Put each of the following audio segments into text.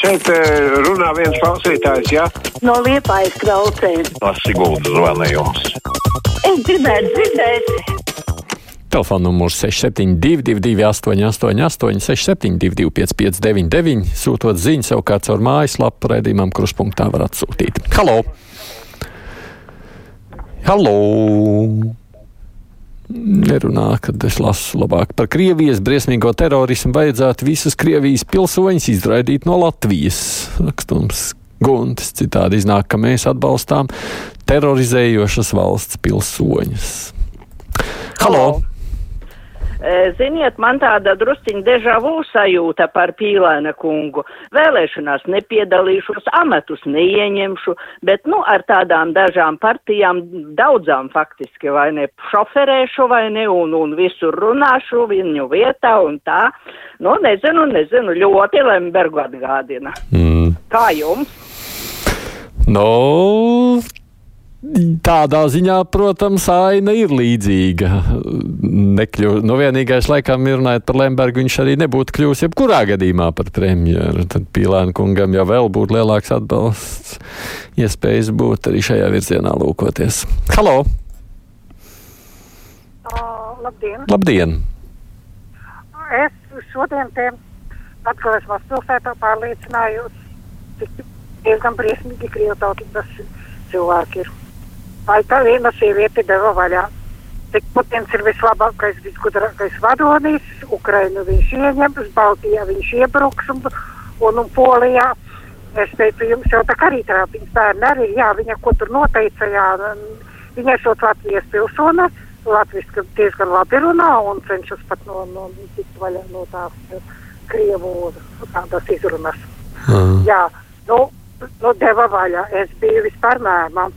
Šeit eh, runā viens klausītājs, jā? No liepājas klausēm. No Siguldas zvanījums. Es gribētu dzirdēt. Telefona numurs 6722, 888, 672, 559, sūtot ziņu savukārt caur mājaslapu raidījumam, kruspunktā var atsūtīt. Halo! Halo! Nerunā, kad es lasu labāk par Krievijas briesmīgo terorismu. Vajadzētu visus Krievijas pilsoņus izraidīt no Latvijas. Rakstums Guntis citādi iznāk, ka mēs atbalstām terorizējošas valsts pilsoņus. Halo! Halo. Ziniet, man tāda drusciņa dežavu sajūta par Pīlēna kungu. Vēlēšanās nepiedalīšos, amatus neieņemšu, bet, nu, ar tādām dažām partijām, daudzām faktiski, vai ne, šoferēšu, vai ne, un, un visur runāšu viņu vietā un tā. Nu, nezinu, nezinu, ļoti Lembergu atgādina. Mm. Kā jums? No, Tādā ziņā, protams, aina ir līdzīga. Nekļu, nu, vienīgais, laikam, ir runājot par Lembergu, viņš arī nebūtu kļuvis jebkurā gadījumā par premjeru. Tad Pīlēna kungam jau vēl būtu lielāks atbalsts, iespējas būt arī šajā virzienā lūkoties. Halo! Uh, labdien! Labdien! Es šodien te atklāsmās pilsētā pārliecinājos, cik diezgan briesmīgi krievtautības cilvēki ir vai tā viena sieviete deva vaļā. Cik Putins ir vislabākais, visgudrākais vadonis, Ukrainu viņš ieņems, Baltijā viņš iebruks un, un, un Polijā. Es teicu, jums jau tā kā arī trāpījums bērni arī, jā, viņa ko tur noteica, jā, viņa esot Latvijas pilsona, Latvijas diezgan labi runā un cenšas pat no, no, tikt vaļā no tās Krievu tādas izrunas. Mm. Jā, nu, nu, deva vaļā, es biju vispār mēmā.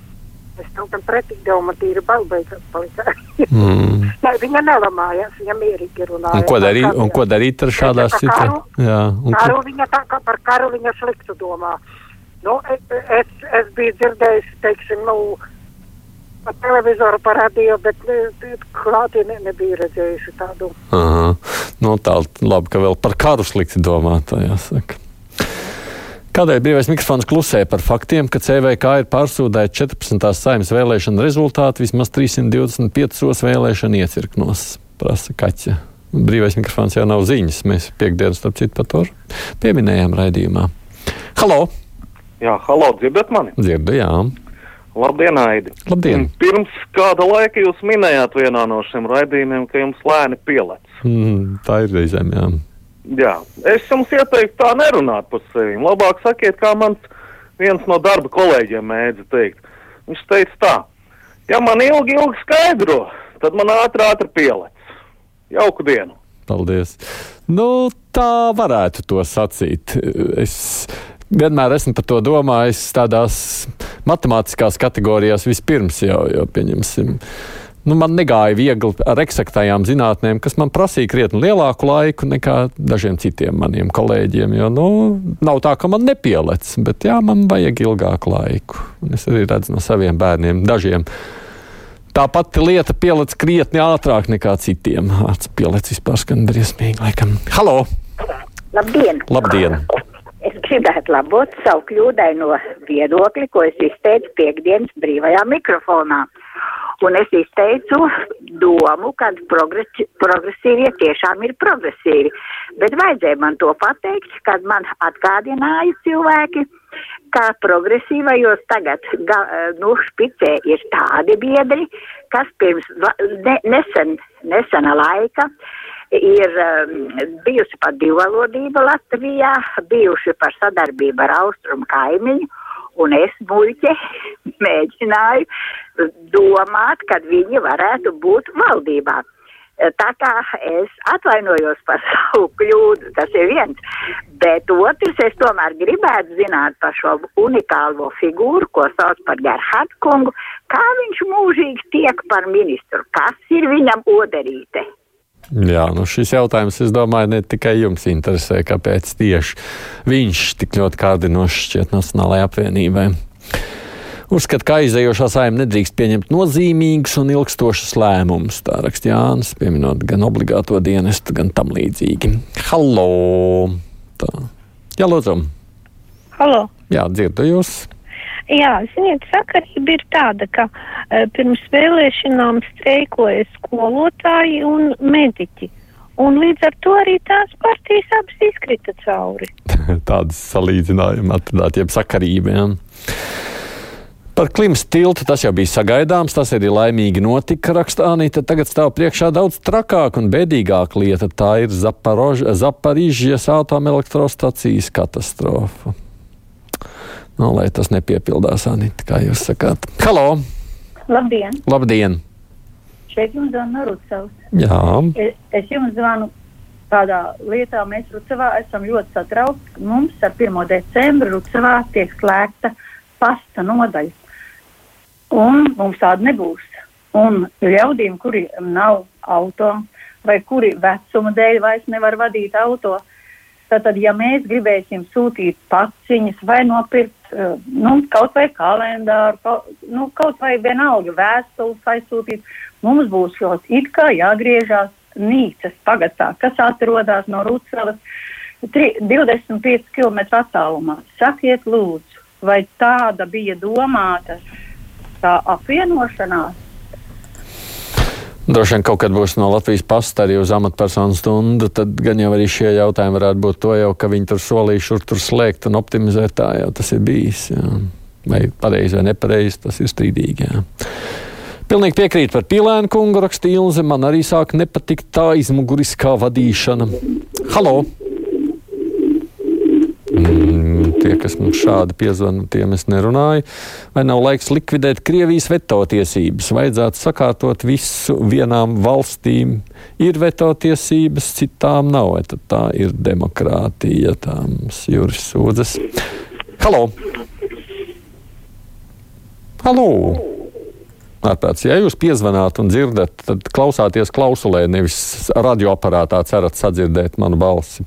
Es tam tam pretīgi devu, man tīri balbeigās palika. mm. Nē, viņa nelamājās, viņa mierīgi runāja. Un ko darīt, un ko darīt ar šādā situācijā? Jā, un karu ko... viņa tā kā par karu viņa sliktu domā. Nu, es, es, es biju dzirdējis, teiksim, nu, pa televizoru parādīju, bet klātī ne, nebija redzējuši tādu. Aha. Nu, tā labi, ka vēl par karu slikti domā, tā jāsaka. Kādēļ brīvais mikrofons klusē par faktiem, ka CVK ir pārsūdēta 14. saimnes vēlēšana rezultāti vismaz 325 vēlēšana iecirknos, prasa Kaķa. Brīvais mikrofons jau nav ziņas. Mēs piekdienas, starp citu, par to pieminējām raidījumā. Halo! Jā, halo, dzirdat mani? Dzirdu, jā. Labdien, Aidi! Labdien! Pirms kāda laika jūs minējāt vienā no šiem raidījumiem, ka jums lēni pielec. Mm, tā ir reizēm, jā. Jā, es jums ieteiktu tā nerunāt par sevi. Labāk sakiet, kā mans viens no darba kolēģiem mēdza teikt. Viņš teica tā, ja man ilgi, ilgi skaidro, tad man ātri, ātri pielec. Jauku dienu! Paldies! Nu, tā varētu to sacīt. Es vienmēr esmu par to domājis tādās matemātiskās kategorijās vispirms jau, jau pieņemsim nu, man negāja viegli ar eksaktajām zinātnēm, kas man prasīja krietni lielāku laiku nekā dažiem citiem maniem kolēģiem. Jo nu, nav tā, ka man nepielec, bet jā, man vajag ilgāku laiku. Un es arī redzu no saviem bērniem, dažiem. Tā pati lieta pielec krietni ātrāk nekā citiem. Vārds pielec vispār skan briesmīgi, laikam. Halo! Labdien! Labdien! Es gribētu labot savu kļūdaino viedokli, ko es izteicu piekdienas brīvajā mikrofonā. Un es izteicu domu, ka progresīvie tiešām ir progresīvi. Bet vajadzēja man to pateikt, kad man atgādināja cilvēki, ka progresīvajos tagad ga, nu, špicē ir tādi biedri, kas pirms ne, nesen, nesena laika ir um, bijusi par divvalodību Latvijā, bijuši par sadarbību ar austrumu kaimiņu un es muļķi mēģināju domāt, kad viņi varētu būt valdībā. Tā kā es atvainojos par savu kļūdu, tas ir viens, bet otrs es tomēr gribētu zināt par šo unikālo figūru, ko sauc par Gerhardu kungu, kā viņš mūžīgi tiek par ministru, kas ir viņam oderīte. Jā, nu šis jautājums, es domāju, ne tikai jums interesē, kāpēc tieši viņš tik ļoti kārdinošs šķiet Nacionālajai apvienībai. Uzskata, ka aizējošā saima nedrīkst pieņemt nozīmīgus un ilgstošus lēmumus. Tā raksta Jānis, pieminot gan obligāto dienestu, gan tam līdzīgi. Hallo! Tā. Jā, lūdzu! Halo! Jā, dzirdu jūs. Jā, ziniet, sakarība ir tāda, ka uh, pirms vēlēšanām streikoja skolotāji un mediķi. Un līdz ar to arī tās partijas abas izkrita cauri. Tādas salīdzinājumi atradāt, jeb sakarībiem. Par klimatu tiltu tas jau bija sagaidāms, tas arī laimīgi notika, rakstā Anīta. Tagad stāv priekšā daudz trakāka un bēdīgāka lieta. Tā ir Zaparīžas atomelektrostacijas katastrofa. Nu, lai tas nepiepildās, Anīta, kā jūs sakāt. Halo! Labdien! Labdien! Šeit jums zvana Rucavs. Jā. Es, es jums zvanu tādā lietā, mēs Rucavā esam ļoti satraukti. Mums ar 1. decembru Rucavā tiek slēgta pasta nodaļa un mums tāda nebūs. Un ļaudīm, kuri nav auto vai kuri vecuma dēļ vairs nevar vadīt auto, tad, ja mēs gribēsim sūtīt paciņas vai nopirkt uh, nu, kaut vai kalendāru, kaut, nu, kaut vai vienalga vēstules aizsūtīt, mums būs šos it kā jāgriežās Nīcas pagatā, kas atrodas no Rūcavas 25 km attālumā. Sakiet lūdzu, vai tāda bija domāta tā apvienošanās. Droši vien kaut kad būs no Latvijas pasta arī uz amatpersonu stundu, tad gan jau arī šie jautājumi varētu būt to jau, ka viņi tur solīja šur tur slēgt un optimizēt tā jau tas ir bijis. Jā. Vai pareizi vai nepareizi, tas ir strīdīgi. Jā. Pilnīgi piekrīt par pīlēnu kungu rakstīju, man arī sāk nepatikt tā izmuguriskā vadīšana. Halo! Mm, tie, kas mums šādi piezvana, tiem es nerunāju. Vai nav laiks likvidēt Krievijas veto tiesības? Vajadzētu sakārtot visu vienām valstīm. Ir veto tiesības, citām nav. Vai tad tā ir demokrātija, tā mums jūras sūdzes. Halo! Halo! Ārpēc, ja jūs piezvanāt un dzirdat, tad klausāties klausulē, nevis radioaparātā cerat sadzirdēt manu balsi.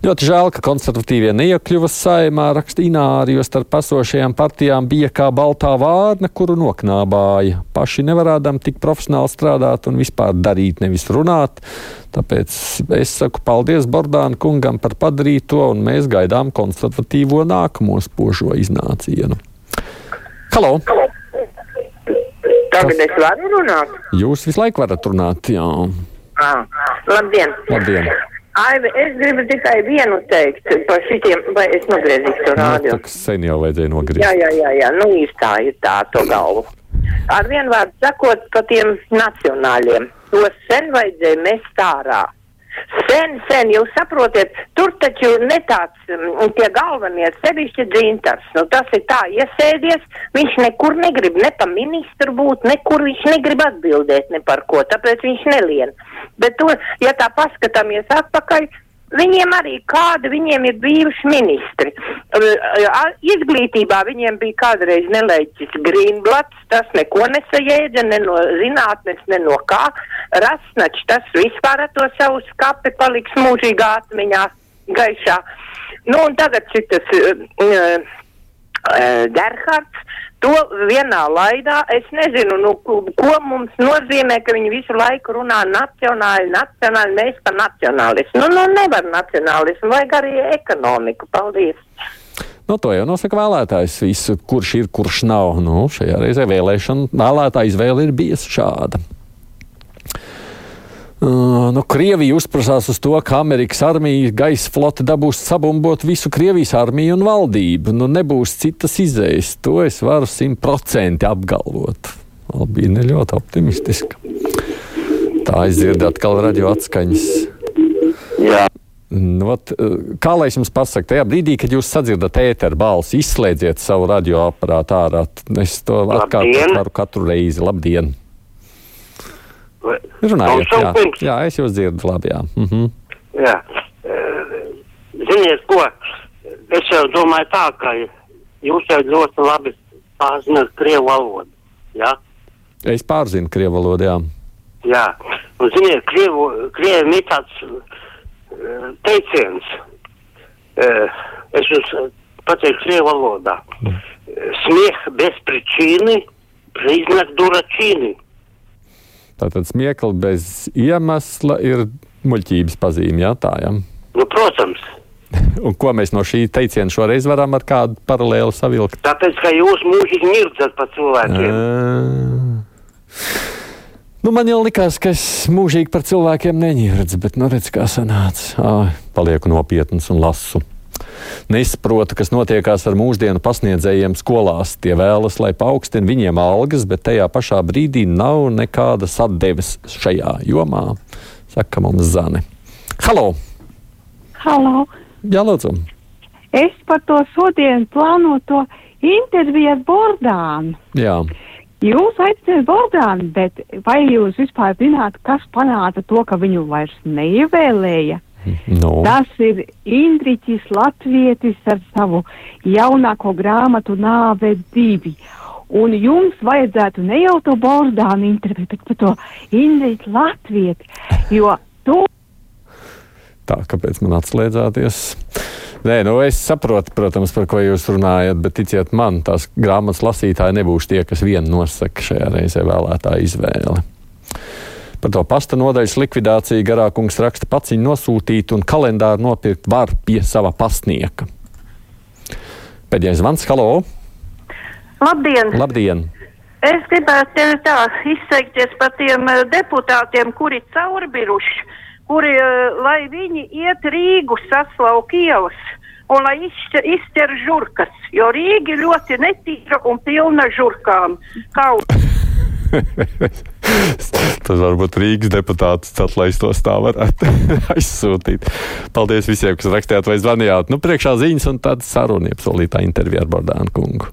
Ļoti žēl, ka konservatīvie neiekļuva saimā, raksta Ināri, jo starp esošajām partijām bija kā baltā vārna, kuru noknābāja. Paši nevarādām tik profesionāli strādāt un vispār darīt, nevis runāt. Tāpēc es saku paldies Bordāna kungam par padarīto, un mēs gaidām konservatīvo nākamo spožo iznācienu. Halo! Tagad es varu runāt? Jūs visu laiku varat runāt, jā. Ah, labdien! Labdien! Aivi, es gribu tikai vienu teikt par šitiem, vai es nogriezīšu to rādio. Nu, sen jau vajadzēja nogriezt. Jā, jā, jā, jā, nu izstāja tā to galvu. Ar vienu vārdu sakot par tiem nacionāļiem, to sen vajadzēja mest ārā. Sen, sen, jūs saprotiet, tur taču ne tāds um, tie galvenie, sevišķi dzintars. Nu, tas ir tā iesēdies, viņš nekur negrib ne pa ministru būt, nekur viņš negrib atbildēt ne par ko, tāpēc viņš nelien. Bet to, ja tā paskatāmies atpakaļ, Viņiem arī kādi viņiem ir bijuši ministri. Izglītībā viņiem bija kādreiz nelēķis Grīnblats, tas neko nesajēdza, ne no zinātnes, ne no kā. Rasnačs, tas vispār ar to savu skapi paliks mūžīgā atmiņā gaišā. Nu, un tagad šitas uh, uh, Gerhards, to vienā laidā. Es nezinu, nu, ko mums nozīmē, ka viņi visu laiku runā nacionāli, nacionāli, mēs par nacionālismu. Nu, nu, nevar nacionālismu, vajag arī ekonomiku. Paldies! Nu, to jau nosaka vēlētājs. Visu, kurš ir, kurš nav. Nu, šajā reizē vēlēšana vēlētāja izvēle ir bijusi šāda. Nu, Krievija uzprasās uz to, ka Amerikas armija gaisa flote dabūs sabumbot visu Krievijas armiju un valdību. Nu, nebūs citas izējas. To es varu simtprocentīgi apgalvot. Albīna ir ļoti optimistiska. Tā aizdzird atkal radio atskaņas. Jā. Nu, ot, kā lai es jums pasaku, tajā brīdī, kad jūs sadzirdat ēteru balsi, izslēdziet savu radioaparātu ārā. Es to atkārtoju katru reizi. Labdien! Runājiet, jā, pirms. jā, es jūs dzirdu labi, jā. Mm -hmm. jā. Ziniet, ko, es jau domāju tā, ka jūs jau ļoti labi pārzināt krievu valodu, jā? Es pārzinu krievu valodu, jā. Jā, un ziniet, krievu, krieviem ir tāds teiciens, es jums pateikšu krievu valodā, mm. smieh bez pričīni, priznāk duracīni. Tātad smiekli bez iemesla ir muļķības pazīme, jā, tā, jā. Nu, protams. Un ko mēs no šī teiciena šoreiz varam ar kādu paralēlu savilkt? Tāpēc, ka jūs mūžīgi mirdzat par cilvēkiem. Nu, man jau likās, ka es mūžīgi par cilvēkiem neņirdzu, bet nu redz, kā sanāca. Ā, palieku nopietns un lasu. Nesaprotu, kas notiekās ar mūsdienu pasniedzējiem skolās. Tie vēlas, lai paaugstina viņiem algas, bet tajā pašā brīdī nav nekādas atdeves šajā jomā, saka mums Zane. Halo! Halo! Jā, lūdzu! Es par to šodien plānoto interviju ar Bordānu. Jā. Jūs aicināt Bordānu, bet vai jūs vispār zināt, kas panāca to, ka viņu vairs neievēlēja? No. Tas ir Indriķis Latvietis ar savu jaunāko grāmatu Nāve divi. Un jums vajadzētu ne jau to Bordānu interviju, bet to Indriķu Latvieti, jo to Tā, kāpēc man atslēdzāties? Nē, nu es saprotu, protams, par ko jūs runājat, bet ticiet man, tās grāmatas lasītāji nebūs tie, kas vien nosaka šajā reizē vēlētāju izvēli. Par to pasta nodaļas likvidāciju garākungs raksta pats viņu nosūtīt un kalendāru nopirkt var pie sava pastnieka. Pēdējais zvans, halo! Labdien! Labdien! Es gribētu tā izteikties par tiem eh, deputātiem, kuri caurbiruši, kuri, eh, lai viņi iet Rīgu saslauk ielas un lai izšķir, izķer žurkas, jo Rīga ļoti netīra un pilna žurkām. Kaut. Tas varbūt Rīgas deputāts atlaistos tā varētu aizsūtīt. Paldies visiem, kas rakstījāt vai zvanījāt. Nu, priekšā ziņas un tāda saruna, solītā intervija ar Bordānu kungu.